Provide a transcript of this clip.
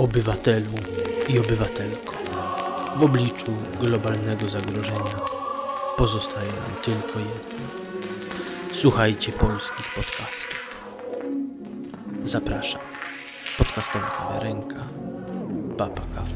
obywatelu i obywatelko. W obliczu globalnego zagrożenia pozostaje nam tylko jedno. Słuchajcie polskich podcastów. Zapraszam. Podcastowa kawiarenka. Papa Kafe.